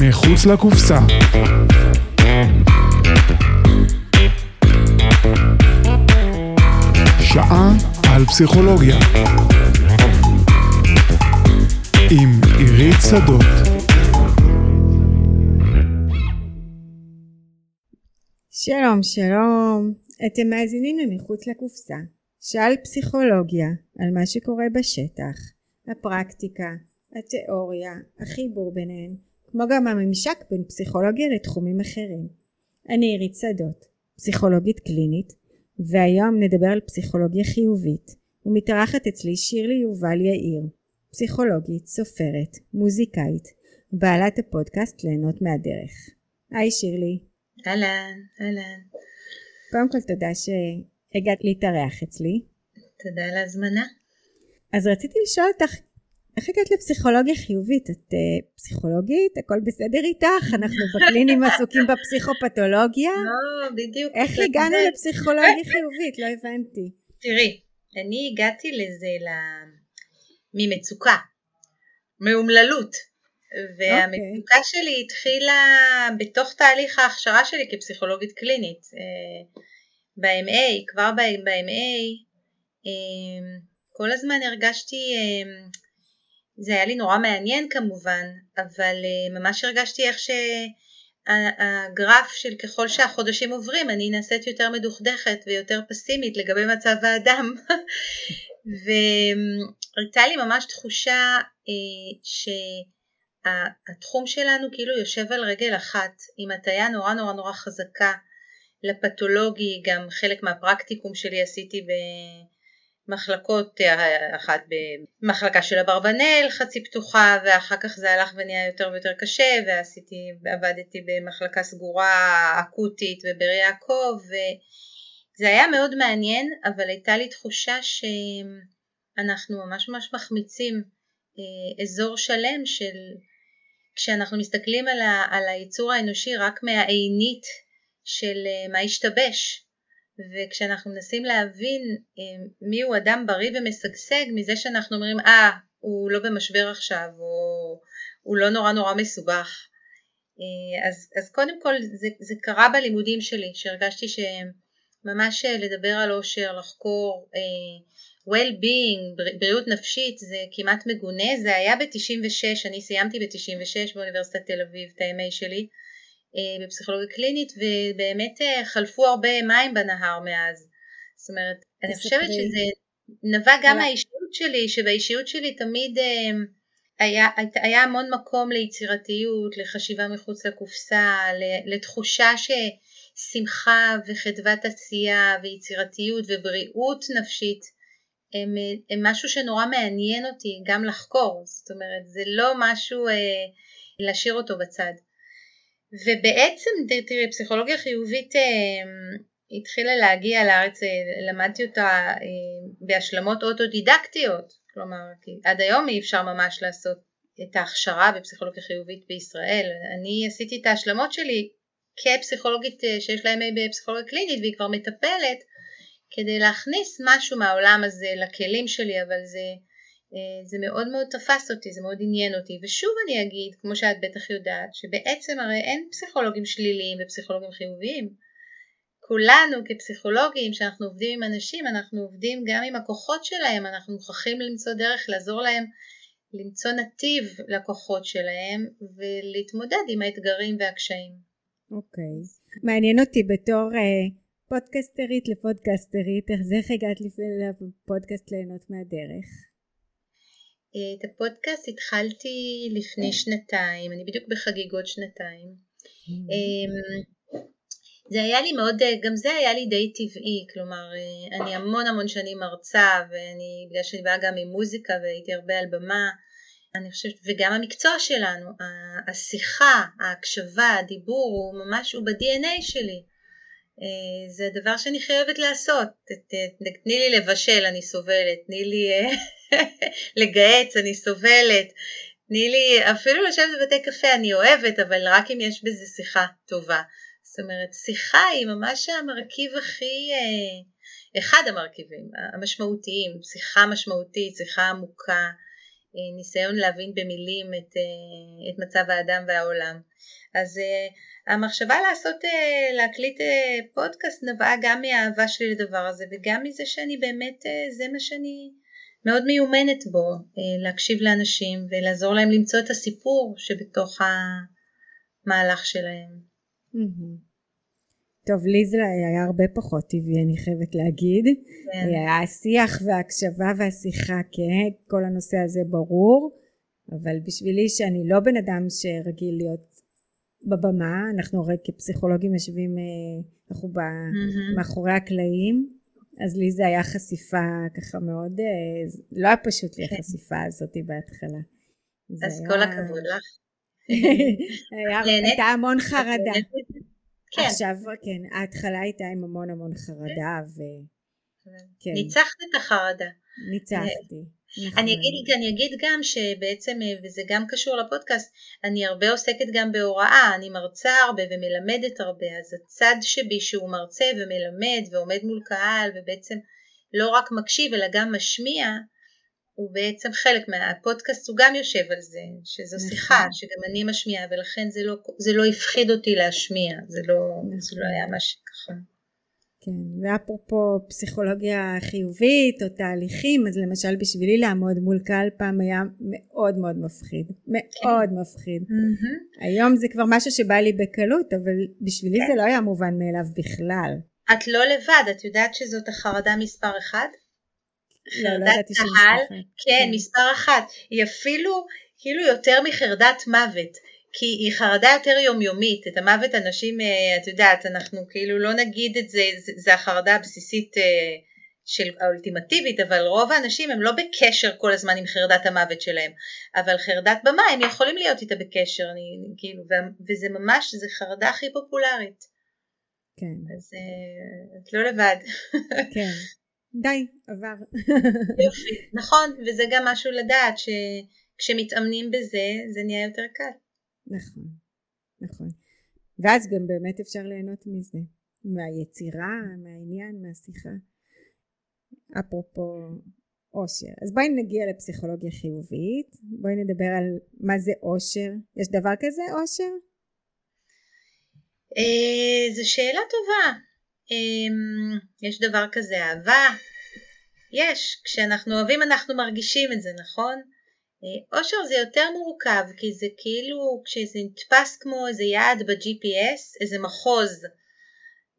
מחוץ לקופסה. שעה על פסיכולוגיה. עם עירית שדות. שלום, שלום. אתם מאזינים למחוץ לקופסה. שאל פסיכולוגיה על מה שקורה בשטח, הפרקטיקה, התיאוריה, החיבור ביניהן, כמו גם הממשק בין פסיכולוגיה לתחומים אחרים. אני עירית שדות, פסיכולוגית קלינית, והיום נדבר על פסיכולוגיה חיובית, ומתארחת אצלי שירלי יובל יאיר, פסיכולוגית, סופרת, מוזיקאית, בעלת הפודקאסט ליהנות מהדרך. היי שירלי. אהלן, אהלן. קודם כל תודה שהגעת להתארח אצלי. תודה על ההזמנה. אז רציתי לשאול אותך, איך הגעת לפסיכולוגיה חיובית? את uh, פסיכולוגית? הכל בסדר איתך? אנחנו בקלינים עסוקים בפסיכופתולוגיה? לא, בדיוק. איך הגענו לפסיכולוגיה חיובית? לא הבנתי. תראי, אני הגעתי לזה ל... ממצוקה, מאומללות. והמצוקה okay. שלי התחילה בתוך תהליך ההכשרה שלי כפסיכולוגית קלינית. אה, ב-MA, כבר ב-MA, אה, כל הזמן הרגשתי, זה היה לי נורא מעניין כמובן, אבל ממש הרגשתי איך שהגרף של ככל שהחודשים עוברים אני נעשית יותר מדוכדכת ויותר פסימית לגבי מצב האדם. והייתה לי ממש תחושה ש... התחום שלנו כאילו יושב על רגל אחת עם הטיה נורא נורא נורא חזקה לפתולוגי, גם חלק מהפרקטיקום שלי עשיתי במחלקות, אחת במחלקה של אברבנאל חצי פתוחה ואחר כך זה הלך ונהיה יותר ויותר קשה ועשיתי, עבדתי במחלקה סגורה אקוטית בבאר יעקב וזה היה מאוד מעניין אבל הייתה לי תחושה שאנחנו ממש ממש מחמיצים אה, אזור שלם של כשאנחנו מסתכלים על, ה, על היצור האנושי רק מהעינית של uh, מה השתבש וכשאנחנו מנסים להבין uh, מי הוא אדם בריא ומשגשג מזה שאנחנו אומרים אה ah, הוא לא במשבר עכשיו או הוא לא נורא נורא מסובך. uh, אז, אז קודם כל זה, זה קרה בלימודים שלי שהרגשתי שממש לדבר על אושר לחקור well-being, בריאות נפשית זה כמעט מגונה, זה היה ב-96, אני סיימתי ב-96 באוניברסיטת תל אביב את ה-MA שלי. אה, בפסיכולוגיה קלינית ובאמת אה, חלפו הרבה מים בנהר מאז, זאת אומרת אני חושבת שזה נבע גם מהאישיות שלי, שבאישיות שלי תמיד אה, היה, היה המון מקום ליצירתיות, לחשיבה מחוץ לקופסה, לתחושה ששמחה וחדוות עשייה ויצירתיות ובריאות נפשית הם, הם משהו שנורא מעניין אותי גם לחקור, זאת אומרת זה לא משהו אה, להשאיר אותו בצד. ובעצם תראי פסיכולוגיה חיובית אה, התחילה להגיע לארץ, אה, למדתי אותה אה, בהשלמות אוטודידקטיות, כלומר עד היום אי אפשר ממש לעשות את ההכשרה בפסיכולוגיה חיובית בישראל, אני עשיתי את ההשלמות שלי כפסיכולוגית שיש להם בפסיכולוגיה קלינית והיא כבר מטפלת כדי להכניס משהו מהעולם הזה לכלים שלי, אבל זה, זה מאוד מאוד תפס אותי, זה מאוד עניין אותי. ושוב אני אגיד, כמו שאת בטח יודעת, שבעצם הרי אין פסיכולוגים שליליים ופסיכולוגים חיוביים. כולנו כפסיכולוגים, כשאנחנו עובדים עם אנשים, אנחנו עובדים גם עם הכוחות שלהם, אנחנו מוכרחים למצוא דרך לעזור להם למצוא נתיב לכוחות שלהם ולהתמודד עם האתגרים והקשיים. אוקיי. Okay. מעניין אותי בתור uh, פודקסטרית לפודקסטרית, איך זה איך הגעת לפודקאסט ליהנות מהדרך? אה, את הפודקאסט התחלתי לפני שנתיים, אני בדיוק בחגיגות שנתיים. Mm. אמ, זה היה לי מאוד, גם זה היה לי די טבעי, כלומר אה, אני המון המון שנים מרצה ואני, בגלל שאני באה גם עם מוזיקה והייתי הרבה על במה, אני חושבת, וגם המקצוע שלנו, השיחה, ההקשבה, הדיבור הוא ממש, הוא ב-DNA שלי. אה, זה דבר שאני חייבת לעשות. תני לי לבשל, אני סובלת, תני לי אה, לגהץ, אני סובלת, תני לי, אפילו לשבת בבתי קפה אני אוהבת, אבל רק אם יש בזה שיחה טובה. זאת אומרת, שיחה היא ממש המרכיב הכי, אה, אחד המרכיבים המשמעותיים, שיחה משמעותית, שיחה עמוקה, ניסיון להבין במילים את, את מצב האדם והעולם. אז המחשבה לעשות, להקליט פודקאסט נבעה גם מהאהבה שלי לדבר הזה וגם מזה שאני באמת, זה מה שאני מאוד מיומנת בו, להקשיב לאנשים ולעזור להם למצוא את הסיפור שבתוך המהלך שלהם. טוב, לי זה היה הרבה פחות טבעי, אני חייבת להגיד. כן. היה השיח וההקשבה והשיחה, כן, כל הנושא הזה ברור, אבל בשבילי שאני לא בן אדם שרגיל להיות בבמה, אנחנו הרי כפסיכולוגים יושבים, אה, אנחנו mm-hmm. מאחורי הקלעים, אז לי זה היה חשיפה ככה מאוד, אה, לא היה פשוט לי כן. החשיפה הזאת בהתחלה. אז היה... כל הכבוד לך. הייתה המון חרדה. כן. עכשיו, כן, ההתחלה הייתה עם המון המון חרדה ו... כן. ניצחת את החרדה. ניצחתי. נכון. אני אגיד, אני אגיד גם שבעצם, וזה גם קשור לפודקאסט, אני הרבה עוסקת גם בהוראה, אני מרצה הרבה ומלמדת הרבה, אז הצד שבי שהוא מרצה ומלמד ועומד מול קהל ובעצם לא רק מקשיב אלא גם משמיע, הוא בעצם חלק מהפודקאסט, הוא גם יושב על זה, שזו נכון. שיחה שגם אני משמיעה ולכן זה לא, זה לא הפחיד אותי להשמיע, זה לא, נכון. זה לא היה משהו ככה. כן, ואפרופו פסיכולוגיה חיובית או תהליכים, אז למשל בשבילי לעמוד מול קהל פעם היה מאוד מאוד מפחיד, מאוד כן. מפחיד. Mm-hmm. היום זה כבר משהו שבא לי בקלות, אבל בשבילי כן. זה לא היה מובן מאליו בכלל. את לא לבד, את יודעת שזאת החרדה מספר אחד? לא, לא ידעתי שמספר אחת. כן, כן, מספר אחת. היא אפילו כאילו יותר מחרדת מוות. כי היא חרדה יותר יומיומית, את המוות אנשים, אה, את יודעת, אנחנו כאילו לא נגיד את זה, זה, זה החרדה הבסיסית אה, של האולטימטיבית, אבל רוב האנשים הם לא בקשר כל הזמן עם חרדת המוות שלהם, אבל חרדת במה הם יכולים להיות איתה בקשר, אני, כאילו, וזה ממש, זה חרדה הכי פופולרית. כן. אז אה, את לא לבד. כן. די, עבר. יופי, נכון, וזה גם משהו לדעת, שכשמתאמנים בזה, זה נהיה יותר קל. נכון, נכון. ואז גם באמת אפשר ליהנות מזה, מהיצירה, מהעניין, מהשיחה. אפרופו אושר. אז בואי נגיע לפסיכולוגיה חיובית, בואי נדבר על מה זה אושר. יש דבר כזה אושר? אה, זו שאלה טובה. אה, יש דבר כזה אהבה? יש. כשאנחנו אוהבים אנחנו מרגישים את זה, נכון? אושר זה יותר מורכב כי זה כאילו כשזה נתפס כמו איזה יעד ב-GPS, איזה מחוז,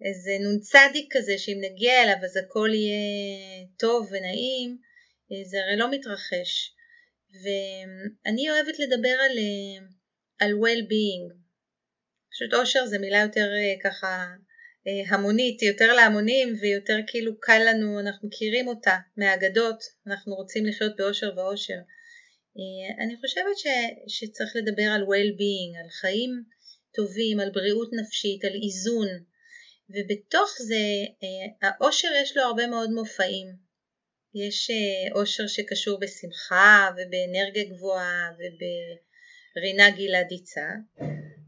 איזה נ"צ כזה שאם נגיע אליו אז הכל יהיה טוב ונעים, זה הרי לא מתרחש. ואני אוהבת לדבר על, על well-being, פשוט אושר זה מילה יותר ככה המונית, יותר להמונים ויותר כאילו קל לנו, אנחנו מכירים אותה מהאגדות, אנחנו רוצים לחיות באושר ואושר. אה, אני חושבת ש, שצריך לדבר על well-being, על חיים טובים, על בריאות נפשית, על איזון, ובתוך זה אה, העושר יש לו הרבה מאוד מופעים. יש אה, עושר שקשור בשמחה ובאנרגיה גבוהה וברינה גלעדיצה,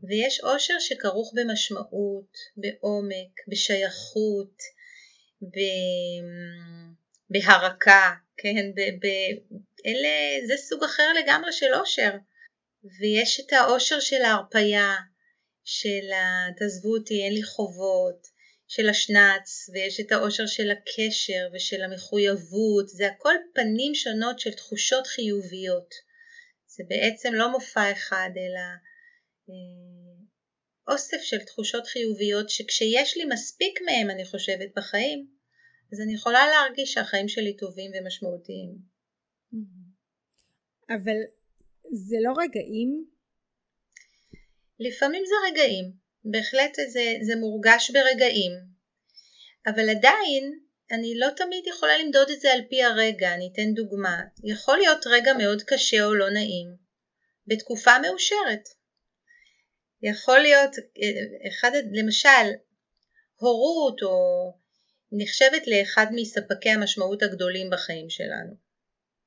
ויש עושר שכרוך במשמעות, בעומק, בשייכות, בהרקה, כן, אלה, זה סוג אחר לגמרי של אושר. ויש את האושר של ההרפייה, של ה... תעזבו אותי, אין לי חובות, של השנץ, ויש את האושר של הקשר ושל המחויבות, זה הכל פנים שונות של תחושות חיוביות. זה בעצם לא מופע אחד, אלא אה, אוסף של תחושות חיוביות שכשיש לי מספיק מהם, אני חושבת, בחיים, אז אני יכולה להרגיש שהחיים שלי טובים ומשמעותיים. אבל זה לא רגעים? לפעמים זה רגעים, בהחלט זה, זה מורגש ברגעים, אבל עדיין אני לא תמיד יכולה למדוד את זה על פי הרגע, אני אתן דוגמה, יכול להיות רגע מאוד קשה או לא נעים, בתקופה מאושרת. יכול להיות, אחד, למשל, הורות או נחשבת לאחד מספקי המשמעות הגדולים בחיים שלנו,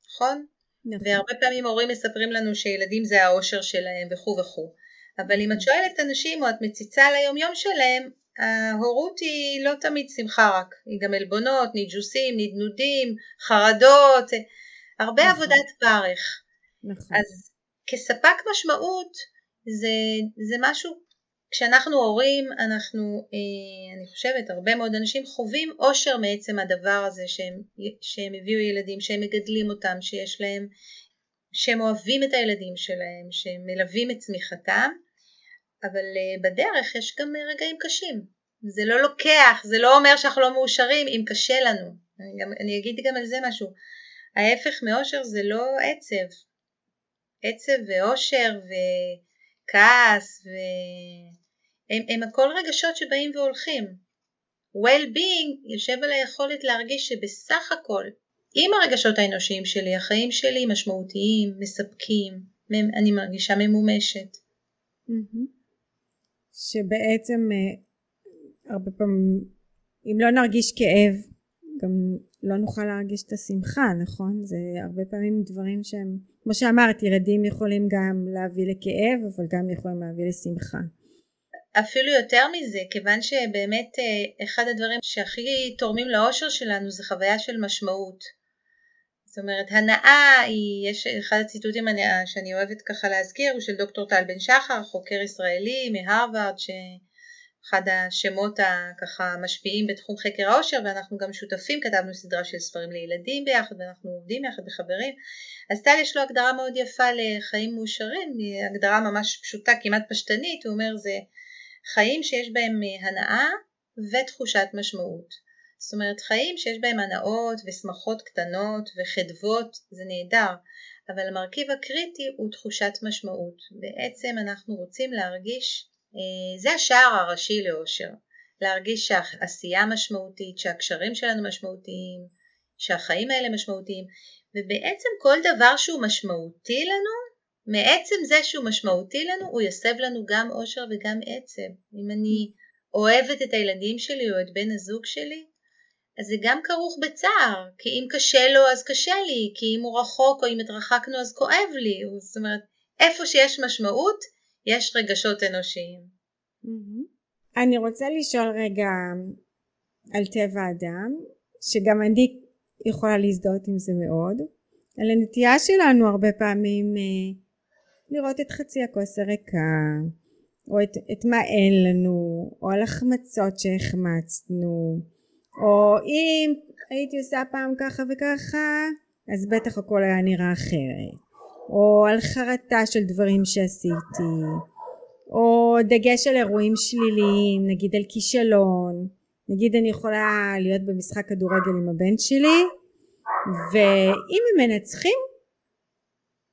נכון? נכון. והרבה פעמים הורים מספרים לנו שילדים זה האושר שלהם וכו' וכו'. אבל אם את שואלת אנשים או את מציצה על היום יום שלהם, ההורות היא לא תמיד שמחה רק, היא גם עלבונות, ניג'וסים, נדנודים, חרדות, הרבה נכון. עבודת פרך. נכון. אז כספק משמעות זה, זה משהו, כשאנחנו הורים אנחנו, אה, אני חושבת, הרבה מאוד אנשים חווים אושר מעצם הדבר הזה שהם, שהם הביאו ילדים, שהם מגדלים אותם, שיש להם, שהם אוהבים את הילדים שלהם, שהם מלווים את צמיחתם, אבל אה, בדרך יש גם רגעים קשים. זה לא לוקח, זה לא אומר שאנחנו לא מאושרים אם קשה לנו. אני, גם, אני אגיד גם על זה משהו. ההפך מאושר זה לא עצב. עצב ואושר וכעס והם הם הכל רגשות שבאים והולכים. well-being יושב על היכולת להרגיש שבסך הכל עם הרגשות האנושיים שלי, החיים שלי משמעותיים, מספקים, אני מרגישה ממומשת. שבעצם אה, הרבה פעמים אם לא נרגיש כאב גם לא נוכל להרגיש את השמחה נכון זה הרבה פעמים דברים שהם כמו שאמרת ילדים יכולים גם להביא לכאב אבל גם יכולים להביא לשמחה אפילו יותר מזה כיוון שבאמת אה, אחד הדברים שהכי תורמים לאושר שלנו זה חוויה של משמעות. זאת אומרת הנאה היא, יש אחד הציטוטים שאני אוהבת ככה להזכיר הוא של דוקטור טל בן שחר חוקר ישראלי מהרווארד אחד השמות הככה המשפיעים בתחום חקר העושר ואנחנו גם שותפים, כתבנו סדרה של ספרים לילדים ביחד ואנחנו עובדים יחד בחברים. אז טל יש לו הגדרה מאוד יפה לחיים מאושרים, הגדרה ממש פשוטה כמעט פשטנית, הוא אומר זה חיים שיש בהם הנאה ותחושת משמעות. זאת אומרת חיים שיש בהם הנאות ושמחות קטנות וחדוות זה נהדר. אבל המרכיב הקריטי הוא תחושת משמעות. בעצם אנחנו רוצים להרגיש אה, זה השער הראשי לאושר, להרגיש שהעשייה משמעותית, שהקשרים שלנו משמעותיים, שהחיים האלה משמעותיים, ובעצם כל דבר שהוא משמעותי לנו, מעצם זה שהוא משמעותי לנו, הוא יסב לנו גם אושר וגם עצב. אם אני אוהבת את הילדים שלי או את בן הזוג שלי, אז זה גם כרוך בצער, כי אם קשה לו אז קשה לי, כי אם הוא רחוק או אם התרחקנו אז כואב לי, זאת אומרת, איפה שיש משמעות, יש רגשות אנושיים. אני רוצה לשאול רגע על טבע אדם, שגם אני יכולה להזדהות עם זה מאוד, על הנטייה שלנו הרבה פעמים אה, לראות את חצי הכוס הריקה, או את, את מה אין לנו, או על החמצות שהחמצנו, או אם הייתי עושה פעם ככה וככה, אז בטח הכל היה נראה אחרת. או על חרטה של דברים שעשיתי או דגש על אירועים שליליים נגיד על כישלון נגיד אני יכולה להיות במשחק כדורגל עם הבן שלי ואם הם מנצחים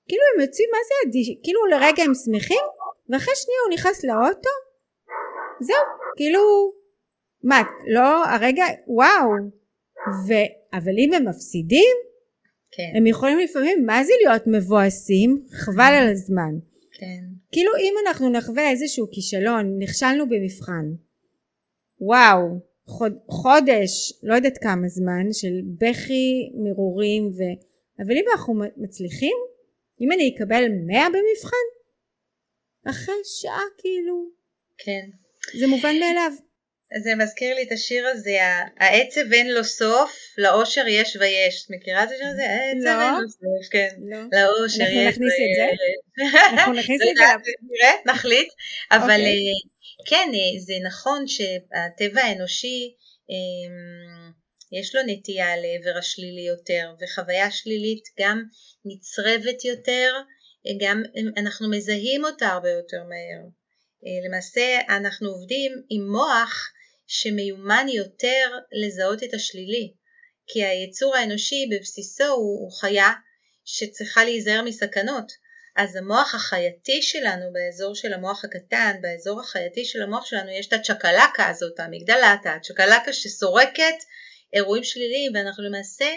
כאילו הם יוצאים מה זה אדיש כאילו לרגע הם שמחים ואחרי שנייה הוא נכנס לאוטו זהו כאילו מה לא הרגע וואו ו... אבל אם הם מפסידים כן. הם יכולים לפעמים מה זה להיות מבואסים חבל על הזמן כן. כאילו אם אנחנו נחווה איזשהו כישלון נכשלנו במבחן וואו חוד, חודש לא יודעת כמה זמן של בכי מרורים ו... אבל אם אנחנו מצליחים אם אני אקבל מאה במבחן אחרי שעה כאילו כן זה מובן מאליו זה מזכיר לי את השיר הזה, העצב אין לו סוף, לאושר יש ויש. את מכירה את השיר הזה? העצב לא. אין לו סוף, כן. לא. לאושר אנחנו יש נכניס את זה? ויש. אנחנו נכניס את זה נראה, נחליט. אבל אוקיי. אה, כן, אה, זה נכון שהטבע האנושי אה, יש לו נטייה לעבר השלילי יותר, וחוויה שלילית גם נצרבת יותר, גם אנחנו מזהים אותה הרבה יותר מהר. למעשה אנחנו עובדים עם מוח שמיומן יותר לזהות את השלילי, כי היצור האנושי בבסיסו הוא, הוא חיה שצריכה להיזהר מסכנות, אז המוח החייתי שלנו באזור של המוח הקטן, באזור החייתי של המוח שלנו יש את הצ'קלקה הזאת, המגדלתה, הצ'קלקה שסורקת אירועים שליליים ואנחנו למעשה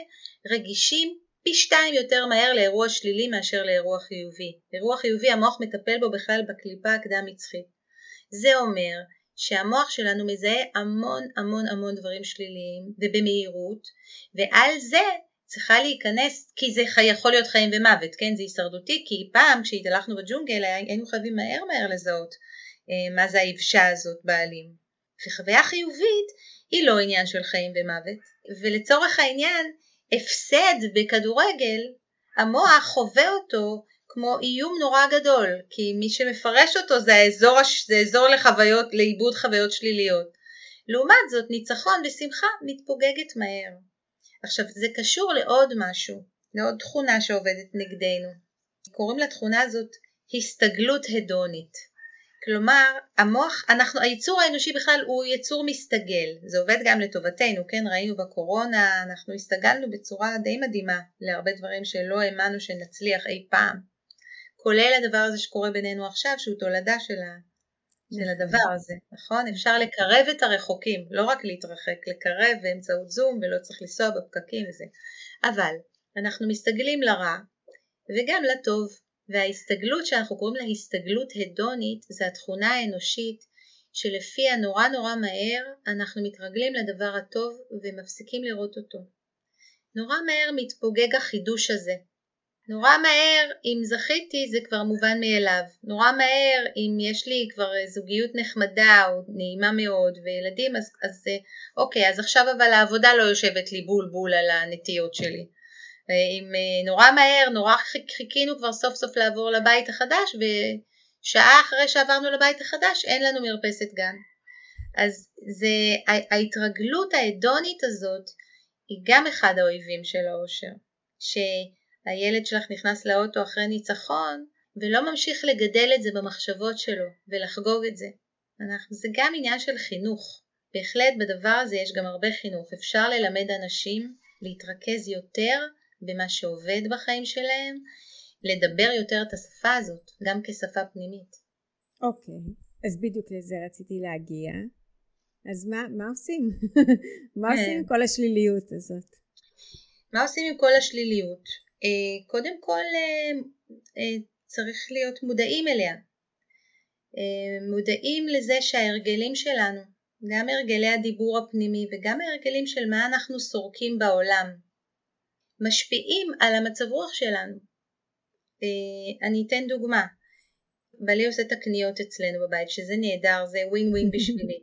רגישים פי שתיים יותר מהר לאירוע שלילי מאשר לאירוע חיובי. אירוע חיובי המוח מטפל בו בכלל בקליפה הקדם מצחית. זה אומר שהמוח שלנו מזהה המון המון המון דברים שליליים ובמהירות ועל זה צריכה להיכנס כי זה יכול להיות חיים ומוות כן זה הישרדותי כי פעם כשהתהלכנו בג'ונגל היינו חייבים מהר מהר לזהות אה, מה זה היבשה הזאת בעלים וחוויה חיובית היא לא עניין של חיים ומוות ולצורך העניין הפסד בכדורגל המוח חווה אותו כמו איום נורא גדול, כי מי שמפרש אותו זה האזור, זה אזור לחוויות, לעיבוד חוויות שליליות. לעומת זאת, ניצחון ושמחה מתפוגגת מהר. עכשיו, זה קשור לעוד משהו, לעוד תכונה שעובדת נגדנו. קוראים לתכונה הזאת הסתגלות הדונית. כלומר, המוח, אנחנו, היצור האנושי בכלל הוא יצור מסתגל, זה עובד גם לטובתנו, כן, ראינו בקורונה, אנחנו הסתגלנו בצורה די מדהימה להרבה דברים שלא האמנו שנצליח אי פעם, כולל הדבר הזה שקורה בינינו עכשיו, שהוא תולדה של, ה, של נכון. הדבר הזה, נכון? אפשר לקרב את הרחוקים, לא רק להתרחק, לקרב באמצעות זום ולא צריך לנסוע בפקקים וזה, אבל אנחנו מסתגלים לרע וגם לטוב, וההסתגלות שאנחנו קוראים לה הסתגלות הדונית זה התכונה האנושית שלפיה נורא נורא מהר אנחנו מתרגלים לדבר הטוב ומפסיקים לראות אותו. נורא מהר מתפוגג החידוש הזה. נורא מהר אם זכיתי זה כבר מובן מאליו. נורא מהר אם יש לי כבר זוגיות נחמדה או נעימה מאוד וילדים אז, אז אוקיי אז עכשיו אבל העבודה לא יושבת לי בול בול על הנטיות שלי. עם אה, נורא מהר, נורא חיכינו כבר סוף סוף לעבור לבית החדש ושעה אחרי שעברנו לבית החדש אין לנו מרפסת גן. אז זה, ההתרגלות ההדונית הזאת היא גם אחד האויבים של האושר. שהילד שלך נכנס לאוטו אחרי ניצחון ולא ממשיך לגדל את זה במחשבות שלו ולחגוג את זה. אנחנו, זה גם עניין של חינוך. בהחלט בדבר הזה יש גם הרבה חינוך. אפשר ללמד אנשים להתרכז יותר במה שעובד בחיים שלהם, לדבר יותר את השפה הזאת, גם כשפה פנימית. אוקיי, okay, אז בדיוק לזה רציתי להגיע. אז מה, מה עושים? מה עושים עם כן. כל השליליות הזאת? מה עושים עם כל השליליות? Uh, קודם כל uh, uh, צריך להיות מודעים אליה. מודעים לזה שההרגלים שלנו, גם הרגלי הדיבור הפנימי וגם ההרגלים של מה אנחנו סורקים בעולם, משפיעים על המצב רוח שלנו. אה, אני אתן דוגמה, בעלי עושה את הקניות אצלנו בבית, שזה נהדר, זה ווין ווין בשבילי.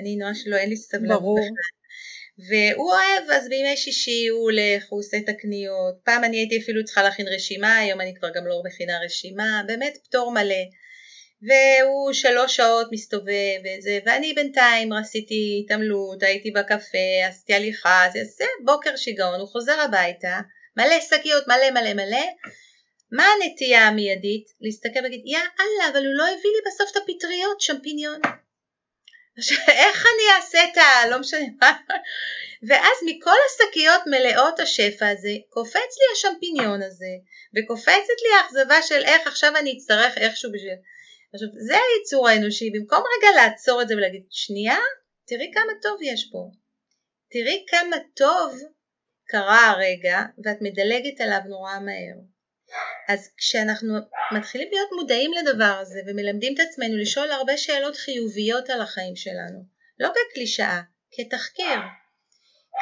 אני נועה שלא, אין לי סבלנות בכלל. והוא אוהב, אז בימי שישי הוא הולך, הוא עושה את הקניות. פעם אני הייתי אפילו צריכה להכין רשימה, היום אני כבר גם לא מכינה רשימה, באמת פטור מלא. והוא שלוש שעות מסתובב וזה, ואני בינתיים עשיתי התעמלות, הייתי בקפה, עשיתי הליכה, זה, זה בוקר שיגעון, הוא חוזר הביתה, מלא שקיות, מלא מלא מלא, מה הנטייה המיידית? להסתכל ולהגיד, יא אללה, אבל הוא לא הביא לי בסוף את הפטריות, שמפיניון. איך אני אעשה את ה... לא משנה מה. ואז מכל השקיות מלאות השפע הזה, קופץ לי השמפיניון הזה, וקופצת לי האכזבה של איך עכשיו אני אצטרך איכשהו בשביל... עכשיו זה היצור האנושי, במקום רגע לעצור את זה ולהגיד שנייה, תראי כמה טוב יש פה, תראי כמה טוב קרה הרגע ואת מדלגת עליו נורא מהר. אז כשאנחנו מתחילים להיות מודעים לדבר הזה ומלמדים את עצמנו לשאול הרבה שאלות חיוביות על החיים שלנו, לא כקלישאה, כתחקיר.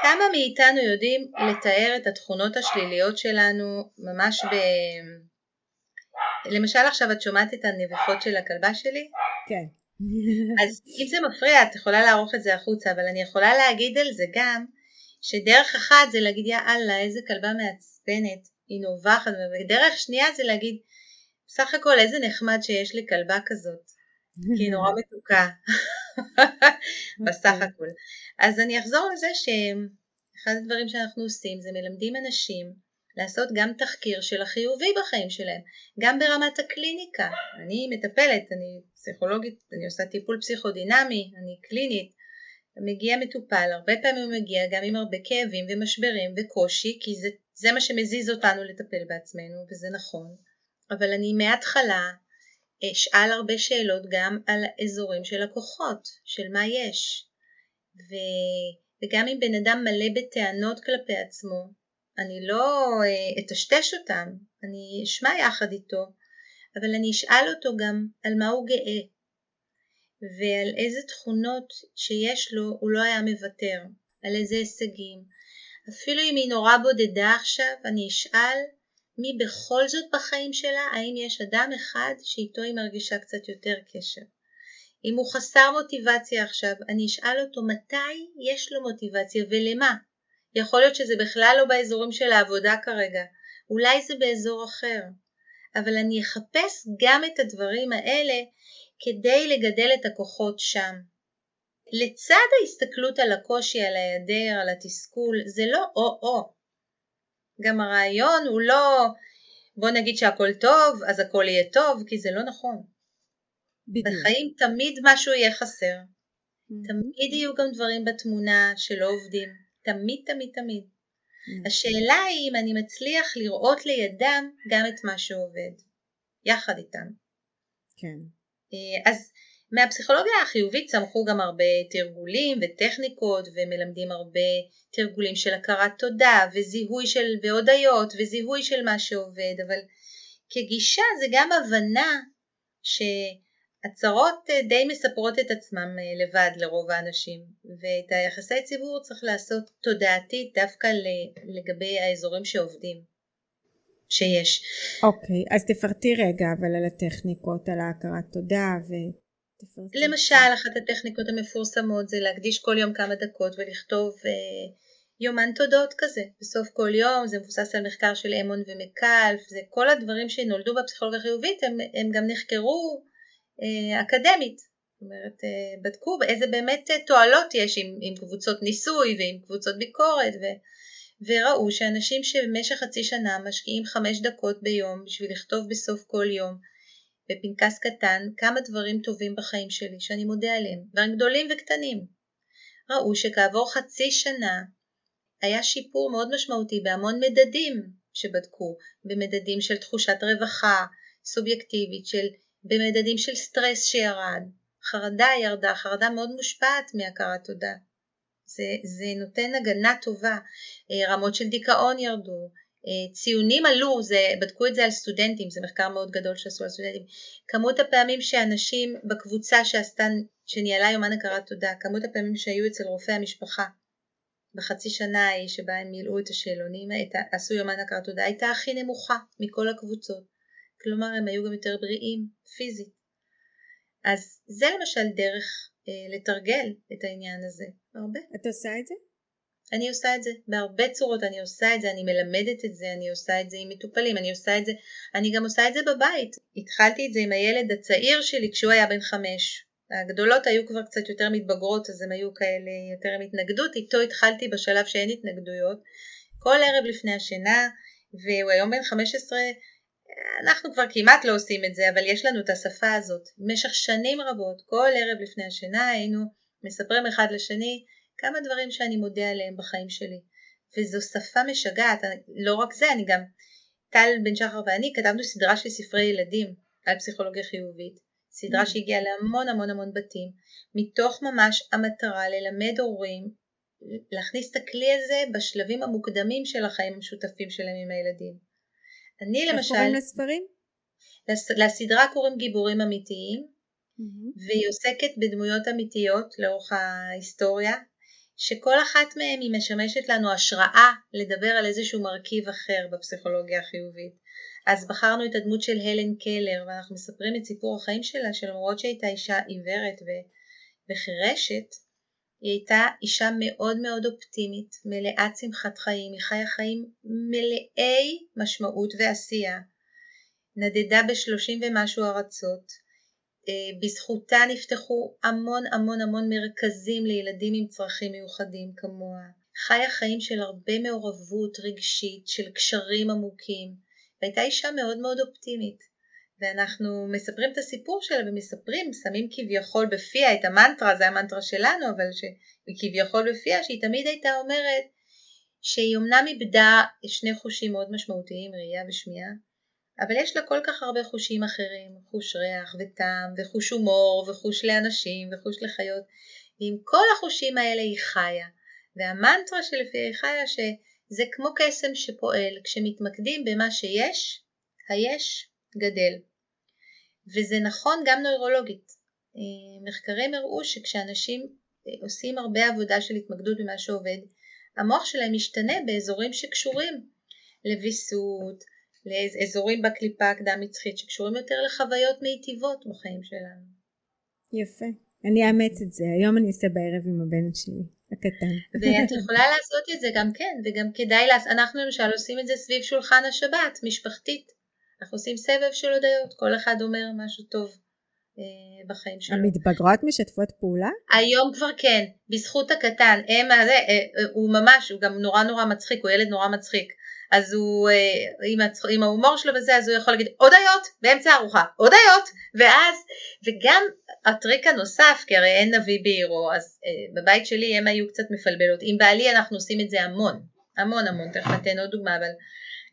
כמה מאיתנו יודעים לתאר את התכונות השליליות שלנו ממש ב... למשל עכשיו את שומעת את הנביחות של הכלבה שלי? כן. אז אם זה מפריע את יכולה לערוך את זה החוצה, אבל אני יכולה להגיד על זה גם שדרך אחת זה להגיד יא אללה איזה כלבה מעצבנת, היא נובחת, ודרך שנייה זה להגיד בסך הכל איזה נחמד שיש לי כלבה כזאת, כי היא נורא מתוקה, בסך אוקיי. הכל. אז אני אחזור לזה שאחד הדברים שאנחנו עושים זה מלמדים אנשים לעשות גם תחקיר של החיובי בחיים שלהם, גם ברמת הקליניקה. אני מטפלת, אני פסיכולוגית, אני עושה טיפול פסיכודינמי, אני קלינית. מגיע מטופל, הרבה פעמים הוא מגיע גם עם הרבה כאבים ומשברים וקושי, כי זה, זה מה שמזיז אותנו לטפל בעצמנו, וזה נכון. אבל אני מההתחלה אשאל הרבה שאלות גם על האזורים של הכוחות, של מה יש. ו... וגם אם בן אדם מלא בטענות כלפי עצמו, אני לא אה, אטשטש אותם, אני אשמע יחד איתו, אבל אני אשאל אותו גם על מה הוא גאה, ועל איזה תכונות שיש לו הוא לא היה מוותר, על איזה הישגים. אפילו אם היא נורא בודדה עכשיו, אני אשאל מי בכל זאת בחיים שלה, האם יש אדם אחד שאיתו היא מרגישה קצת יותר קשר. אם הוא חסר מוטיבציה עכשיו, אני אשאל אותו מתי יש לו מוטיבציה ולמה. יכול להיות שזה בכלל לא באזורים של העבודה כרגע, אולי זה באזור אחר. אבל אני אחפש גם את הדברים האלה כדי לגדל את הכוחות שם. לצד ההסתכלות על הקושי, על ההיעדר, על התסכול, זה לא או-או. גם הרעיון הוא לא בוא נגיד שהכל טוב, אז הכל יהיה טוב, כי זה לא נכון. בדיוק. בחיים תמיד משהו יהיה חסר. Mm-hmm. תמיד יהיו גם דברים בתמונה שלא עובדים. תמיד, תמיד, תמיד. Mm-hmm. השאלה היא אם אני מצליח לראות לידם גם את מה שעובד. יחד איתם. כן. אה, אז מהפסיכולוגיה החיובית צמחו גם הרבה תרגולים וטכניקות ומלמדים הרבה תרגולים של הכרת תודה וזיהוי של והודיות וזיהוי של מה שעובד אבל כגישה זה גם הבנה שהצהרות די מספרות את עצמם אה, לבד לרוב האנשים ואת היחסי ציבור צריך לעשות תודעתית דווקא לגבי האזורים שעובדים שיש. אוקיי, okay, אז תפרטי רגע אבל על הטכניקות, על ההכרת תודה ו... למשל אחת הטכניקות המפורסמות זה להקדיש כל יום כמה דקות ולכתוב אה, יומן תודות כזה בסוף כל יום, זה מבוסס על מחקר של אמון ומקלף, זה כל הדברים שנולדו בפסיכולוגיה חיובית הם, הם גם נחקרו אה, אקדמית, זאת אומרת אה, בדקו איזה באמת אה, תועלות יש עם, עם קבוצות ניסוי ועם קבוצות ביקורת ו, וראו שאנשים שבמשך חצי שנה משקיעים חמש דקות ביום בשביל לכתוב בסוף כל יום בפנקס קטן כמה דברים טובים בחיים שלי שאני מודה עליהם, דברים גדולים וקטנים. ראו שכעבור חצי שנה היה שיפור מאוד משמעותי בהמון מדדים שבדקו, במדדים של תחושת רווחה סובייקטיבית, של, במדדים של סטרס שירד, חרדה ירדה, חרדה מאוד מושפעת מהכרת תודה. זה, זה נותן הגנה טובה, אה, רמות של דיכאון ירדו, אה, ציונים עלו, זה, בדקו את זה על סטודנטים, זה מחקר מאוד גדול שעשו על סטודנטים, כמות הפעמים שאנשים בקבוצה שעשתה, שניהלה יומן הכרת תודה, כמות הפעמים שהיו אצל רופא המשפחה בחצי שנה ההיא שבה הם מילאו את השאלונים, את, עשו יומן הכרת תודה, הייתה הכי נמוכה מכל הקבוצות, כלומר הם היו גם יותר בריאים פיזית. אז זה למשל דרך אה, לתרגל את העניין הזה, הרבה. את עושה את זה? אני עושה את זה בהרבה צורות, אני עושה את זה, אני מלמדת את זה, אני עושה את זה עם מטופלים, אני עושה את זה, אני גם עושה את זה בבית. התחלתי את זה עם הילד הצעיר שלי כשהוא היה בן חמש. הגדולות היו כבר קצת יותר מתבגרות אז הם היו כאלה יותר עם התנגדות, איתו התחלתי בשלב שאין התנגדויות. כל ערב לפני השינה, והוא היום בן 15, אנחנו כבר כמעט לא עושים את זה, אבל יש לנו את השפה הזאת. במשך שנים רבות, כל ערב לפני השינה היינו מספרים אחד לשני כמה דברים שאני מודה עליהם בחיים שלי. וזו שפה משגעת, לא רק זה, אני גם, טל בן שחר ואני כתבנו סדרה של ספרי ילדים על פסיכולוגיה חיובית, סדרה mm. שהגיעה להמון המון המון בתים, מתוך ממש המטרה ללמד הורים להכניס את הכלי הזה בשלבים המוקדמים של החיים המשותפים שלהם עם הילדים. אני למשל... איך קוראים לספרים? לס, לסדרה קוראים גיבורים אמיתיים, mm-hmm. והיא עוסקת בדמויות אמיתיות לאורך ההיסטוריה, שכל אחת מהן היא משמשת לנו השראה לדבר על איזשהו מרכיב אחר בפסיכולוגיה החיובית. אז בחרנו את הדמות של הלן קלר ואנחנו מספרים את סיפור החיים שלה שלמרות שהייתה אישה עיוורת וחירשת היא הייתה אישה מאוד מאוד אופטימית, מלאת שמחת חיים, היא חיה חיים מלאי משמעות ועשייה, נדדה בשלושים ומשהו ארצות, אה, בזכותה נפתחו המון המון המון מרכזים לילדים עם צרכים מיוחדים כמוה. חיה חיים של הרבה מעורבות רגשית, של קשרים עמוקים, והייתה אישה מאוד מאוד אופטימית. ואנחנו מספרים את הסיפור שלה ומספרים, שמים כביכול בפיה את המנטרה, זה המנטרה שלנו, אבל כביכול בפיה שהיא תמיד הייתה אומרת שהיא אמנם איבדה שני חושים מאוד משמעותיים, ראייה ושמיעה, אבל יש לה כל כך הרבה חושים אחרים, חוש ריח וטעם וחוש הומור וחוש לאנשים וחוש לחיות, ועם כל החושים האלה היא חיה. והמנטרה שלפי היא חיה שזה כמו קסם שפועל, כשמתמקדים במה שיש, היש גדל. וזה נכון גם נוירולוגית. אה, מחקרים הראו שכשאנשים אה, עושים הרבה עבודה של התמקדות במה שעובד, המוח שלהם משתנה באזורים שקשורים לוויסות, לאזורים בקליפה הקדם מצחית שקשורים יותר לחוויות מיטיבות בחיים שלנו. יפה. אני אאמץ את זה, היום אני אעשה בערב עם הבן שלי, הקטן. ואת יכולה לעשות את זה גם כן, וגם כדאי, לעשות, אנחנו למשל עושים את זה סביב שולחן השבת, משפחתית. אנחנו עושים סבב של הודיות, כל אחד אומר משהו טוב אה, בחיים שלו. המתבגרות משתפות פעולה? היום כבר כן, בזכות הקטן, הם, הזה, אה, אה, הוא ממש, הוא גם נורא נורא מצחיק, הוא ילד נורא מצחיק. אז הוא, עם, הצ... עם ההומור שלו וזה, אז הוא יכול להגיד הודיות באמצע הארוחה, הודיות, ואז, וגם הטריק הנוסף, כי הרי אין נביא בעירו, אז אה, בבית שלי הם היו קצת מפלבלות, עם בעלי אנחנו עושים את זה המון, המון המון, תכף ניתן עוד דוגמה, אבל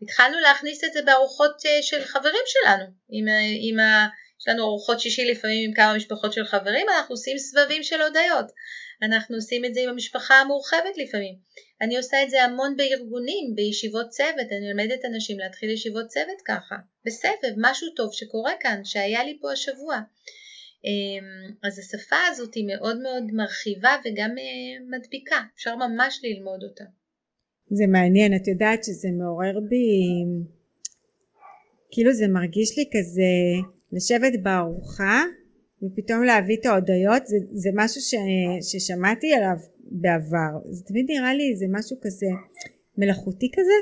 התחלנו להכניס את זה בארוחות אה, של חברים שלנו, עם, עם ה... יש לנו ארוחות שישי לפעמים עם כמה משפחות של חברים, אנחנו עושים סבבים של הודיות. אנחנו עושים את זה עם המשפחה המורחבת לפעמים. אני עושה את זה המון בארגונים, בישיבות צוות, אני אלמדת אנשים להתחיל ישיבות צוות ככה, בסבב, משהו טוב שקורה כאן, שהיה לי פה השבוע. אמ, אז השפה הזאת היא מאוד מאוד מרחיבה וגם אה, מדביקה, אפשר ממש ללמוד אותה. זה מעניין, את יודעת שזה מעורר בי, כאילו זה מרגיש לי כזה לשבת בארוחה ופתאום להביא את ההודיות זה, זה משהו ש, ששמעתי עליו בעבר. זה תמיד נראה לי זה משהו כזה מלאכותי כזה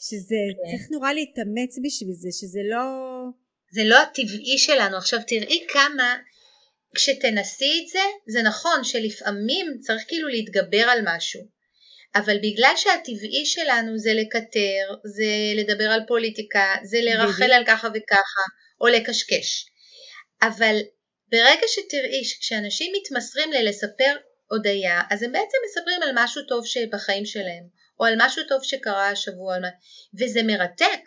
שזה כן. צריך נורא להתאמץ בשביל זה שזה לא זה לא הטבעי שלנו. עכשיו תראי כמה כשתנסי את זה זה נכון שלפעמים צריך כאילו להתגבר על משהו אבל בגלל שהטבעי שלנו זה לקטר, זה לדבר על פוליטיקה, זה לרחל על ככה וככה, או לקשקש. אבל ברגע שתראי שכשאנשים מתמסרים ללספר הודיה, אז הם בעצם מספרים על משהו טוב שבחיים שלהם, או על משהו טוב שקרה השבוע, וזה מרתק.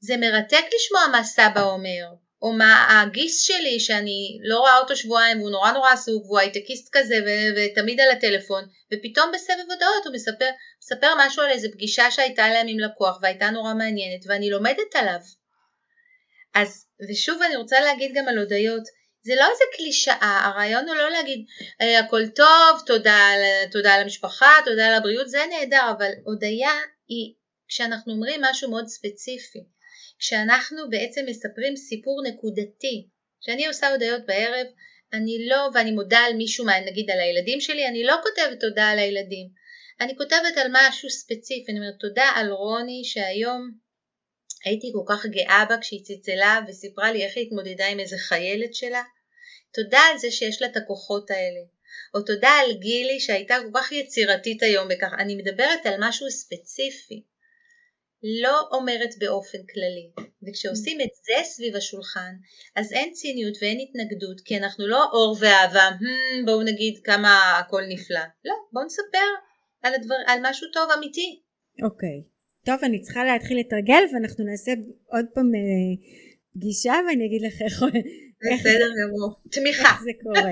זה מרתק לשמוע מה סבא אומר, או מה הגיס שלי שאני לא רואה אותו שבועיים והוא נורא נורא עסוק והוא הייטקיסט כזה ו- ותמיד על הטלפון ופתאום בסבב הודעות הוא מספר, מספר משהו על איזה פגישה שהייתה להם עם לקוח והייתה נורא מעניינת ואני לומדת עליו. אז ושוב אני רוצה להגיד גם על הודיות זה לא איזה קלישאה, הרעיון הוא לא להגיד הכל טוב, תודה, תודה על המשפחה, תודה על הבריאות, זה נהדר, אבל הודיה היא כשאנחנו אומרים משהו מאוד ספציפי, כשאנחנו בעצם מספרים סיפור נקודתי, כשאני עושה הודיות בערב, אני לא, ואני מודה על מישהו, נגיד על הילדים שלי, אני לא כותבת תודה על הילדים, אני כותבת על משהו ספציפי, אני אומרת תודה על רוני שהיום הייתי כל כך גאה בה כשהיא צלצלה וסיפרה לי איך היא התמודדה עם איזה חיילת שלה. תודה על זה שיש לה את הכוחות האלה. או תודה על גילי שהייתה כל כך יצירתית היום בכך. אני מדברת על משהו ספציפי. לא אומרת באופן כללי. וכשעושים את זה סביב השולחן, אז אין ציניות ואין התנגדות, כי אנחנו לא אור ואהבה, hmm, בואו נגיד כמה הכל נפלא. לא, בואו נספר על, הדבר, על משהו טוב אמיתי. אוקיי. Okay. טוב אני צריכה להתחיל לתרגל ואנחנו נעשה עוד פעם אה, פגישה ואני אגיד לך איך, בסדר גמור, תמיכה. איך זה קורה.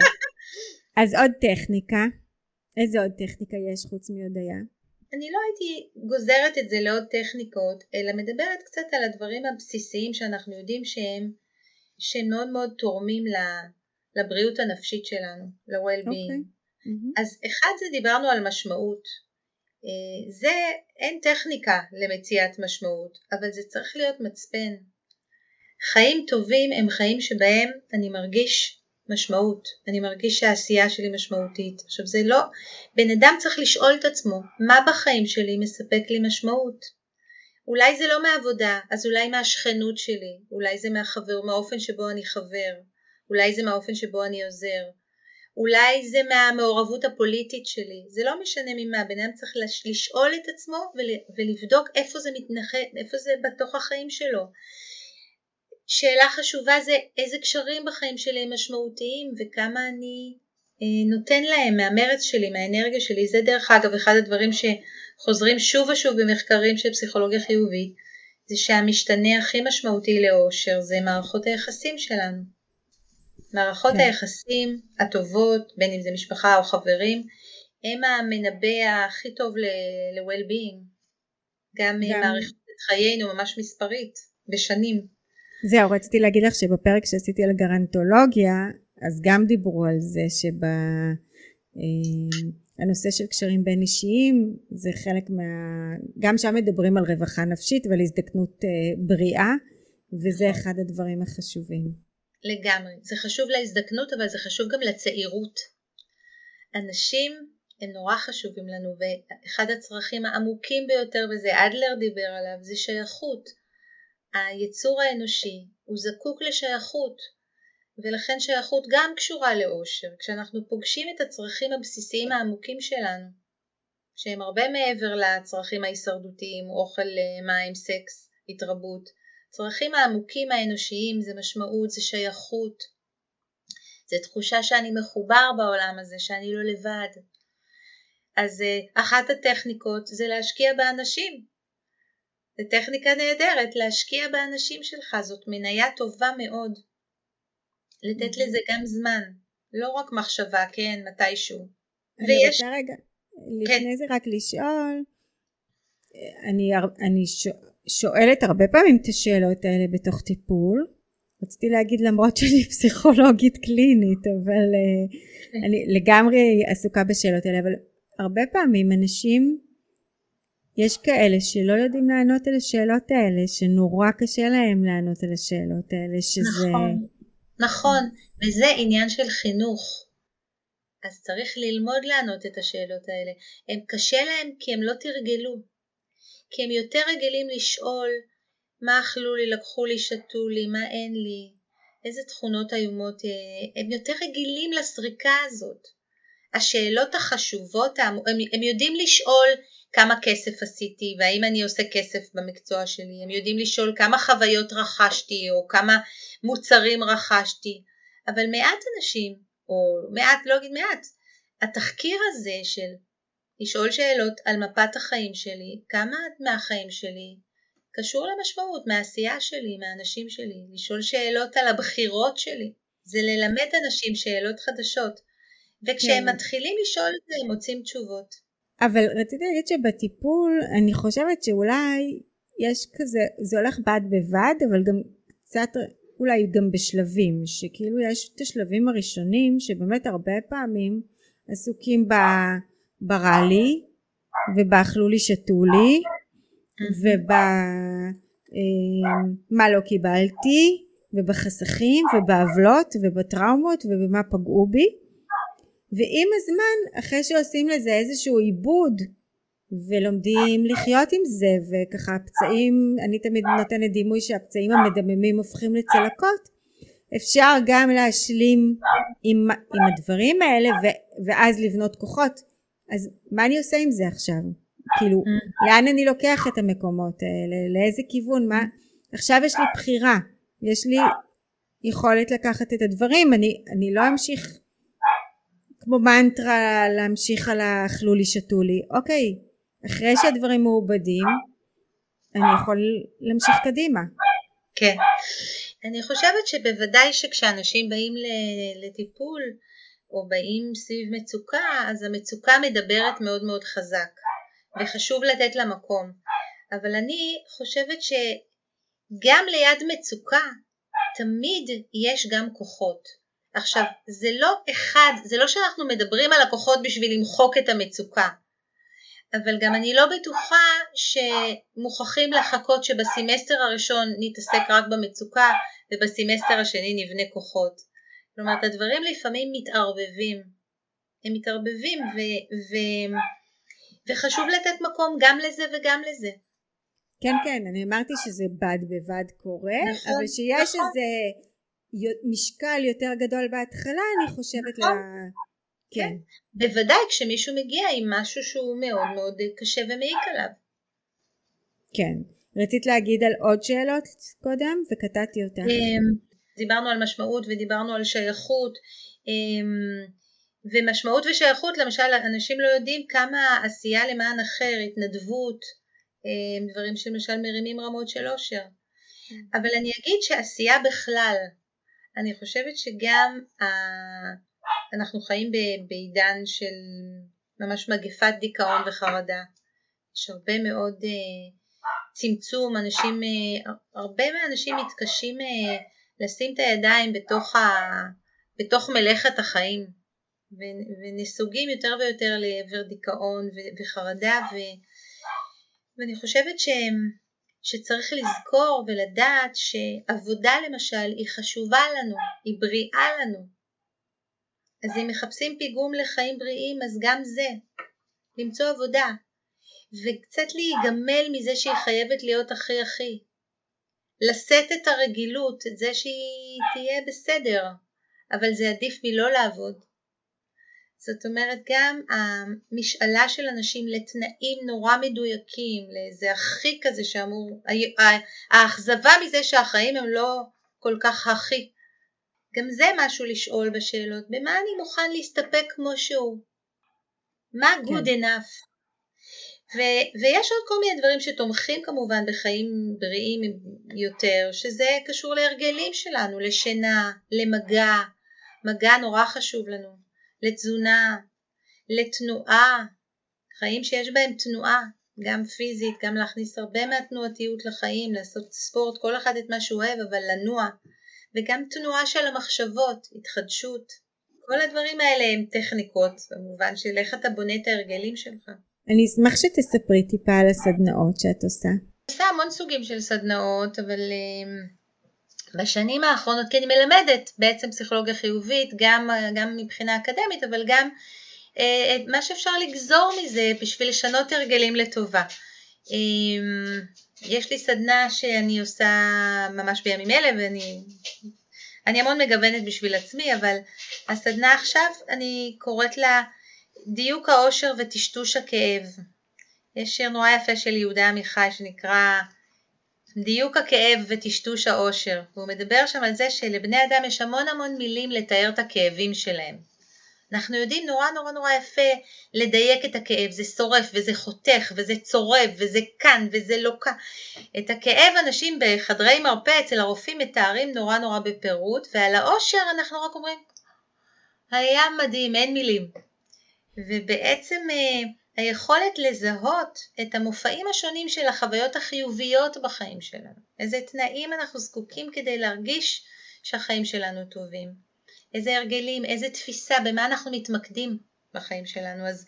אז עוד טכניקה, איזה עוד טכניקה יש חוץ מהודיה? אני לא הייתי גוזרת את זה לעוד טכניקות, אלא מדברת קצת על הדברים הבסיסיים שאנחנו יודעים שהם, שהם מאוד מאוד תורמים לבריאות הנפשית שלנו, ל-well-being. Okay. אוקיי. Mm-hmm. אז אחד זה דיברנו על משמעות, אה, זה אין טכניקה למציאת משמעות, אבל זה צריך להיות מצפן. חיים טובים הם חיים שבהם אני מרגיש משמעות, אני מרגיש שהעשייה שלי משמעותית. עכשיו זה לא, בן אדם צריך לשאול את עצמו, מה בחיים שלי מספק לי משמעות? אולי זה לא מעבודה, אז אולי מהשכנות שלי, אולי זה מהחבר, מהאופן שבו אני חבר, אולי זה מהאופן שבו אני עוזר, אולי זה מהמעורבות הפוליטית שלי, זה לא משנה ממה, בן אדם צריך לשאול את עצמו ולבדוק איפה זה מתנחל, איפה זה בתוך החיים שלו. שאלה חשובה זה איזה קשרים בחיים שלי הם משמעותיים וכמה אני אה, נותן להם מהמרץ שלי, מהאנרגיה שלי, זה דרך אגב אחד הדברים שחוזרים שוב ושוב במחקרים של פסיכולוגיה חיובית, זה שהמשתנה הכי משמעותי לאושר זה מערכות היחסים שלנו. מערכות כן. היחסים הטובות, בין אם זה משפחה או חברים, הם המנבא הכי טוב ל-well-being. גם, גם מערכת חיינו ממש מספרית, בשנים. זהו, רציתי להגיד לך שבפרק שעשיתי על גרנטולוגיה, אז גם דיברו על זה שבנושא אה, של קשרים בין אישיים, זה חלק מה... גם שם מדברים על רווחה נפשית ועל הזדקנות אה, בריאה, וזה נכון. אחד הדברים החשובים. לגמרי. זה חשוב להזדקנות אבל זה חשוב גם לצעירות. אנשים הם נורא חשובים לנו ואחד הצרכים העמוקים ביותר וזה אדלר דיבר עליו זה שייכות. היצור האנושי הוא זקוק לשייכות ולכן שייכות גם קשורה לאושר. כשאנחנו פוגשים את הצרכים הבסיסיים העמוקים שלנו שהם הרבה מעבר לצרכים ההישרדותיים, אוכל, מים, סקס, התרבות. צרכים העמוקים האנושיים זה משמעות, זה שייכות, זה תחושה שאני מחובר בעולם הזה, שאני לא לבד. אז אחת הטכניקות זה להשקיע באנשים. זו טכניקה נהדרת, להשקיע באנשים שלך, זאת מניה טובה מאוד. לתת לזה גם זמן, לא רק מחשבה, כן, מתישהו. אני ויש... רוצה רגע, לפני כן. זה רק לשאול, אני, אני שואלת הרבה פעמים את השאלות האלה בתוך טיפול. רציתי להגיד למרות שאני פסיכולוגית קלינית, אבל כן. אני לגמרי עסוקה בשאלות האלה, אבל הרבה פעמים אנשים, יש כאלה שלא יודעים לענות על השאלות האלה, שנורא קשה להם לענות על השאלות האלה, שזה... נכון, נכון, וזה עניין של חינוך. אז צריך ללמוד לענות את השאלות האלה. הם קשה להם כי הם לא תרגלו. כי הם יותר רגילים לשאול מה אכלו לי, לקחו לי, שתו לי, מה אין לי, איזה תכונות איומות, אה, הם יותר רגילים לסריקה הזאת. השאלות החשובות, הם, הם יודעים לשאול כמה כסף עשיתי והאם אני עושה כסף במקצוע שלי, הם יודעים לשאול כמה חוויות רכשתי או כמה מוצרים רכשתי, אבל מעט אנשים או מעט, לא אגיד מעט, התחקיר הזה של לשאול שאלות על מפת החיים שלי, כמה מהחיים שלי קשור למשמעות, מהעשייה שלי, מהאנשים שלי, לשאול שאלות על הבחירות שלי, זה ללמד אנשים שאלות חדשות, וכשהם כן. מתחילים לשאול את זה הם מוצאים תשובות. אבל רציתי להגיד שבטיפול אני חושבת שאולי יש כזה, זה הולך בד בבד, אבל גם קצת אולי גם בשלבים, שכאילו יש את השלבים הראשונים שבאמת הרבה פעמים עסוקים ב... ברע לי ובאכלו לי שתו לי ובמה אה, לא קיבלתי ובחסכים ובעוולות ובטראומות ובמה פגעו בי ועם הזמן אחרי שעושים לזה איזשהו עיבוד ולומדים לחיות עם זה וככה הפצעים אני תמיד נותנת דימוי שהפצעים המדממים הופכים לצלקות אפשר גם להשלים עם, עם הדברים האלה ו, ואז לבנות כוחות. אז מה אני עושה עם זה עכשיו? כאילו. לאן אני לוקח את המקומות האלה? לאיזה כיוון? מה? עכשיו יש לי בחירה. יש לי יכולת לקחת את הדברים. אני, אני לא אמשיך כמו מנטרה להמשיך על האכלו לי שתו לי אוקיי אחרי שהדברים מעובדים אני יכול להמשיך קדימה. כן. אני חושבת שבוודאי שכשאנשים באים לטיפול או באים סביב מצוקה אז המצוקה מדברת מאוד מאוד חזק וחשוב לתת לה מקום אבל אני חושבת שגם ליד מצוקה תמיד יש גם כוחות עכשיו זה לא אחד זה לא שאנחנו מדברים על הכוחות בשביל למחוק את המצוקה אבל גם אני לא בטוחה שמוכרחים לחכות שבסמסטר הראשון נתעסק רק במצוקה ובסמסטר השני נבנה כוחות. כלומר הדברים לפעמים מתערבבים, הם מתערבבים ו, ו, וחשוב לתת מקום גם לזה וגם לזה. כן כן אני אמרתי שזה בד בבד קורה נכון, אבל שיש נכון. איזה משקל יותר גדול בהתחלה אני חושבת נכון. לה... כן. כן. בוודאי כשמישהו מגיע עם משהו שהוא מאוד מאוד קשה ומעיק עליו. כן. רצית להגיד על עוד שאלות קודם וקטעתי אותך. אמ, דיברנו על משמעות ודיברנו על שייכות אמ, ומשמעות ושייכות למשל אנשים לא יודעים כמה עשייה למען אחר, התנדבות, אמ, דברים שלמשל מרימים רמות של אושר. כן. אבל אני אגיד שעשייה בכלל, אני חושבת שגם אנחנו חיים בעידן של ממש מגפת דיכאון וחרדה. יש הרבה מאוד uh, צמצום, אנשים, uh, הרבה מהאנשים מתקשים uh, לשים את הידיים בתוך, ה, בתוך מלאכת החיים ונסוגים יותר ויותר לעבר דיכאון וחרדה ו, ואני חושבת ש, שצריך לזכור ולדעת שעבודה למשל היא חשובה לנו, היא בריאה לנו, אז אם מחפשים פיגום לחיים בריאים אז גם זה, למצוא עבודה וקצת להיגמל מזה שהיא חייבת להיות הכי הכי. לשאת את הרגילות, את זה שהיא תהיה בסדר, אבל זה עדיף מלא לעבוד. זאת אומרת גם המשאלה של אנשים לתנאים נורא מדויקים, לאיזה הכי כזה שאמור, האכזבה מזה שהחיים הם לא כל כך הכי, גם זה משהו לשאול בשאלות, במה אני מוכן להסתפק כמו שהוא? מה כן. good enough? ו- ויש עוד כל מיני דברים שתומכים כמובן בחיים בריאים יותר, שזה קשור להרגלים שלנו, לשינה, למגע, מגע נורא חשוב לנו, לתזונה, לתנועה, חיים שיש בהם תנועה, גם פיזית, גם להכניס הרבה מהתנועתיות לחיים, לעשות ספורט, כל אחד את מה שהוא אוהב, אבל לנוע, וגם תנועה של המחשבות, התחדשות. כל הדברים האלה הם טכניקות, במובן של איך אתה בונה את ההרגלים שלך. אני אשמח שתספרי טיפה על הסדנאות שאת עושה. עושה המון סוגים של סדנאות, אבל uh, בשנים האחרונות, כי אני מלמדת בעצם פסיכולוגיה חיובית, גם, גם מבחינה אקדמית, אבל גם uh, מה שאפשר לגזור מזה בשביל לשנות הרגלים לטובה. Um, יש לי סדנה שאני עושה ממש בימים אלה, ואני אני המון מגוונת בשביל עצמי, אבל הסדנה עכשיו, אני קוראת לה דיוק האושר וטשטוש הכאב. יש שיר נורא יפה של יהודה עמיחי שנקרא דיוק הכאב וטשטוש האושר, והוא מדבר שם על זה שלבני אדם יש המון המון מילים לתאר את הכאבים שלהם. אנחנו יודעים נורא נורא נורא יפה לדייק את הכאב, זה שורף וזה חותך וזה צורב וזה כאן וזה לא כאן. את הכאב אנשים בחדרי מרפא אצל הרופאים מתארים נורא נורא בפירוט, ועל העושר אנחנו רק אומרים, היה מדהים, אין מילים. ובעצם אה, היכולת לזהות את המופעים השונים של החוויות החיוביות בחיים שלנו, איזה תנאים אנחנו זקוקים כדי להרגיש שהחיים שלנו טובים, איזה הרגלים, איזה תפיסה, במה אנחנו מתמקדים בחיים שלנו. אז,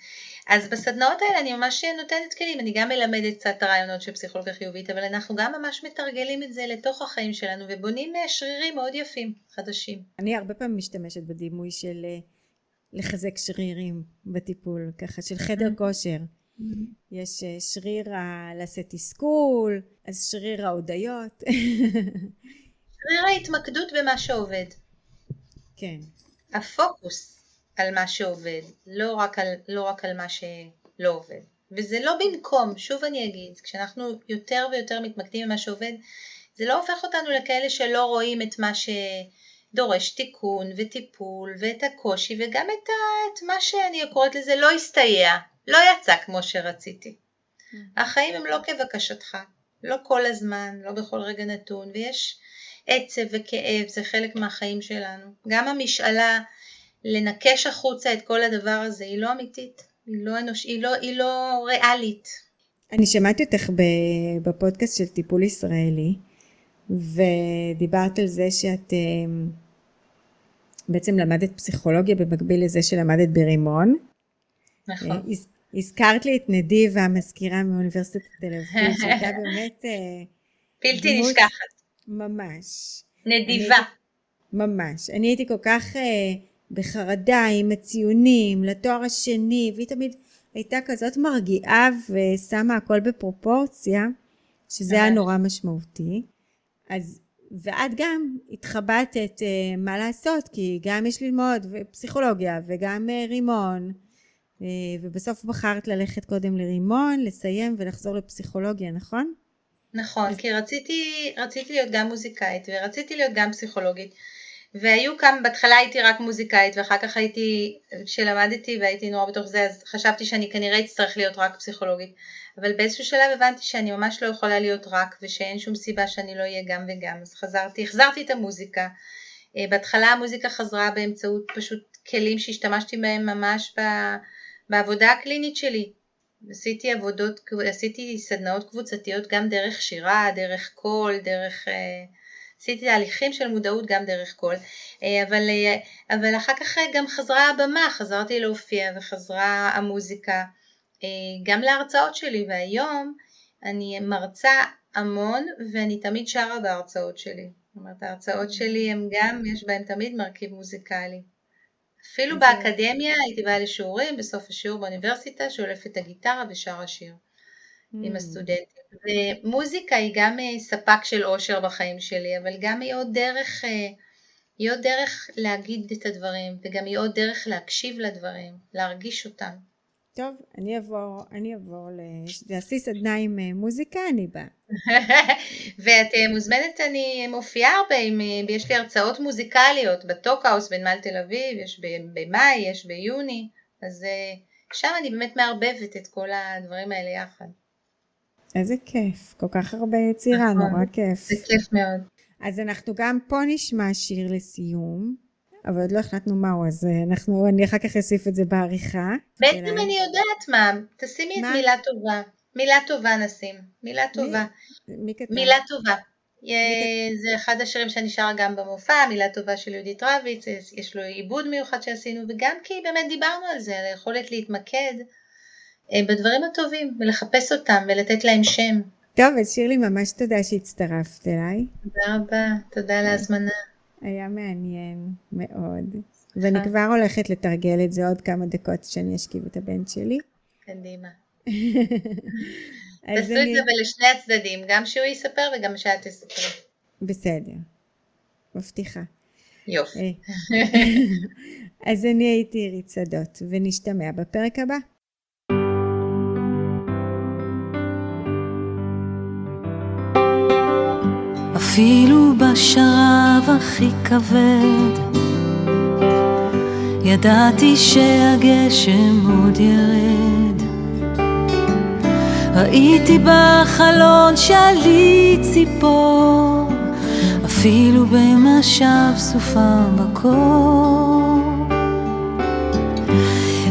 אז בסדנאות האלה אני ממש נותנת כלים, אני גם מלמדת קצת רעיונות של פסיכולוגיה חיובית, אבל אנחנו גם ממש מתרגלים את זה לתוך החיים שלנו ובונים שרירים מאוד יפים, חדשים. אני הרבה פעמים משתמשת בדימוי של אה, לחזק שרירים בטיפול, ככה של חדר כושר. יש אה, שריר לשאת תסכול, אז שריר ההודיות. שריר ההתמקדות במה שעובד. כן. הפוקוס על מה שעובד, לא רק על, לא רק על מה שלא עובד. וזה לא במקום, שוב אני אגיד, כשאנחנו יותר ויותר מתמקדים במה שעובד, זה לא הופך אותנו לכאלה שלא רואים את מה ש... דורש תיקון וטיפול ואת הקושי וגם את, ה, את מה שאני קוראת לזה לא הסתייע, לא יצא כמו שרציתי. Mm. החיים הם לא כבקשתך, לא כל הזמן, לא בכל רגע נתון, ויש עצב וכאב, זה חלק מהחיים שלנו. גם המשאלה לנקש החוצה את כל הדבר הזה היא לא אמיתית, היא לא אנוש, היא לא, היא לא ריאלית. אני שמעתי אותך בפודקאסט של טיפול ישראלי, ודיברת על זה שאת אה, בעצם למדת פסיכולוגיה במקביל לזה שלמדת ברימון. נכון. אה, הזכרת לי את נדיבה, המזכירה מאוניברסיטת תל אביב, שהייתה באמת... אה, בלתי נשכחת. ממש. נדיבה. אני, ממש. אני הייתי כל כך uh, בחרדה עם הציונים לתואר השני, והיא תמיד הייתה כזאת מרגיעה ושמה הכל בפרופורציה, שזה היה נורא משמעותי. אז, ואת גם התחבטת uh, מה לעשות, כי גם יש ללמוד פסיכולוגיה וגם uh, רימון, uh, ובסוף בחרת ללכת קודם לרימון, לסיים ולחזור לפסיכולוגיה, נכון? נכון, כי רציתי, רציתי להיות גם מוזיקאית ורציתי להיות גם פסיכולוגית. והיו כמה, בהתחלה הייתי רק מוזיקאית ואחר כך הייתי, כשלמדתי והייתי נורא בתוך זה, אז חשבתי שאני כנראה אצטרך להיות רק פסיכולוגית. אבל באיזשהו שלב הבנתי שאני ממש לא יכולה להיות רק ושאין שום סיבה שאני לא אהיה גם וגם. אז חזרתי, החזרתי את המוזיקה. אה, בהתחלה המוזיקה חזרה באמצעות פשוט כלים שהשתמשתי בהם ממש בעבודה הקלינית שלי. עשיתי עבודות, עשיתי סדנאות קבוצתיות גם דרך שירה, דרך קול, דרך... אה, עשיתי תהליכים של מודעות גם דרך קול, אה, אבל, אבל אחר כך גם חזרה הבמה, חזרתי להופיע וחזרה המוזיקה. אה, גם להרצאות שלי, והיום אני מרצה המון ואני תמיד שרה בהרצאות שלי. זאת אומרת ההרצאות שלי הם גם, יש בהם תמיד מרכיב מוזיקלי. אפילו באקדמיה הייתי באה לשיעורים, בסוף השיעור באוניברסיטה, שולפת את הגיטרה ושרה שיר עם הסטודנטים. ומוזיקה היא גם אה, ספק של אושר בחיים שלי, אבל גם היא עוד דרך, אה, היא עוד דרך להגיד את הדברים, וגם היא עוד דרך להקשיב לדברים, להרגיש אותם. טוב, אני אעבור, אני אעבור, תעשי סדנה עם אה, מוזיקה, אני באה. ואת מוזמנת, אני מופיעה הרבה, עם, יש לי הרצאות מוזיקליות בטוקהאוס בנמל תל אביב, יש במאי, יש ביוני, אז שם אני באמת מערבבת את כל הדברים האלה יחד. איזה כיף, כל כך הרבה יצירה, נכון, נורא כיף. זה כיף מאוד. אז אנחנו גם פה נשמע שיר לסיום, אבל עוד לא החלטנו מהו, אז אה, אנחנו, אני אחר כך אוסיף את זה בעריכה. בעצם אלא... אני יודעת מה, תשימי מה? את מילה טובה. מילה טובה נשים, מילה טובה. מי, מי כתב? מילה טובה. זה אחד השירים שאני שרה גם במופע, מילה טובה של יהודית רביץ, יש לו עיבוד מיוחד שעשינו, וגם כי באמת דיברנו על זה, על היכולת להתמקד בדברים הטובים, ולחפש אותם ולתת להם שם. טוב, אז שירלי, ממש תודה שהצטרפת אליי. תודה רבה, תודה על ההזמנה. היה מעניין מאוד. ואני כבר הולכת לתרגל את זה עוד כמה דקות שאני אשכיב את הבן שלי. קדימה. תעשו את זה ולשני הצדדים, גם שהוא יספר וגם שאת תספרי. בסדר, מבטיחה. יופי. אה. אז אני הייתי עירית שדות, ונשתמע בפרק הבא. אפילו בשרב הכי כבד, ידעתי שהגשם עוד ירד. ראיתי בחלון שלי ציפור, אפילו במשב סופה בקור.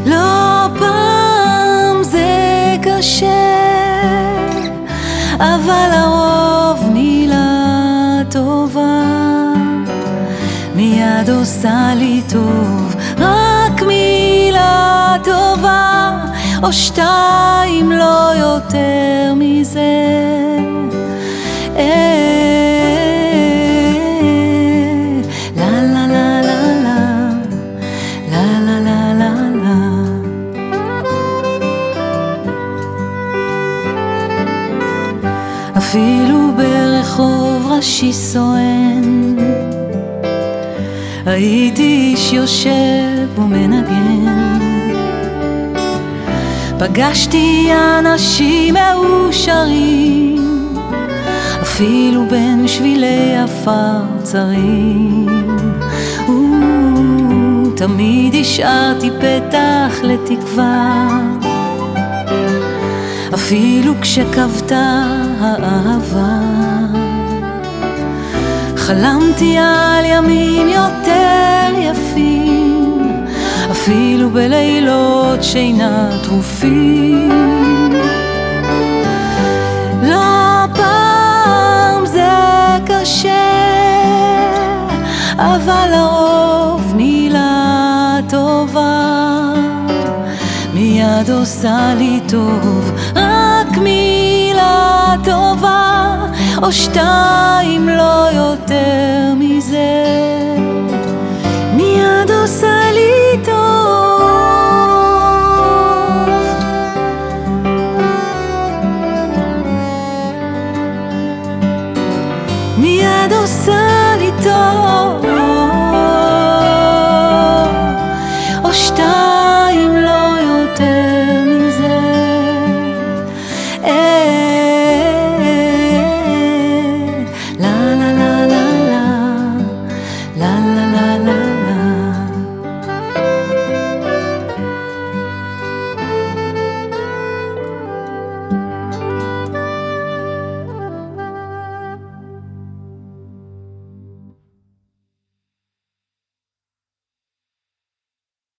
לא פעם זה קשה, אבל הרוב טובה מיד עושה לי טוב, רק מילה טובה או שתיים לא יותר מזה. אפילו סואן הייתי איש יושב ומנגן פגשתי אנשים מאושרים, אפילו בין שבילי עפר צרים. תמיד השארתי פתח לתקווה, אפילו כשכבתה האהבה. חלמתי על ימים יותר יפים אפילו בלילות שינה טרופים. לא פעם זה קשה, אבל לרוב מילה טובה מיד עושה לי טוב, רק מילה טובה או שתיים, לא יותר מזה. מיד עושה לי טוב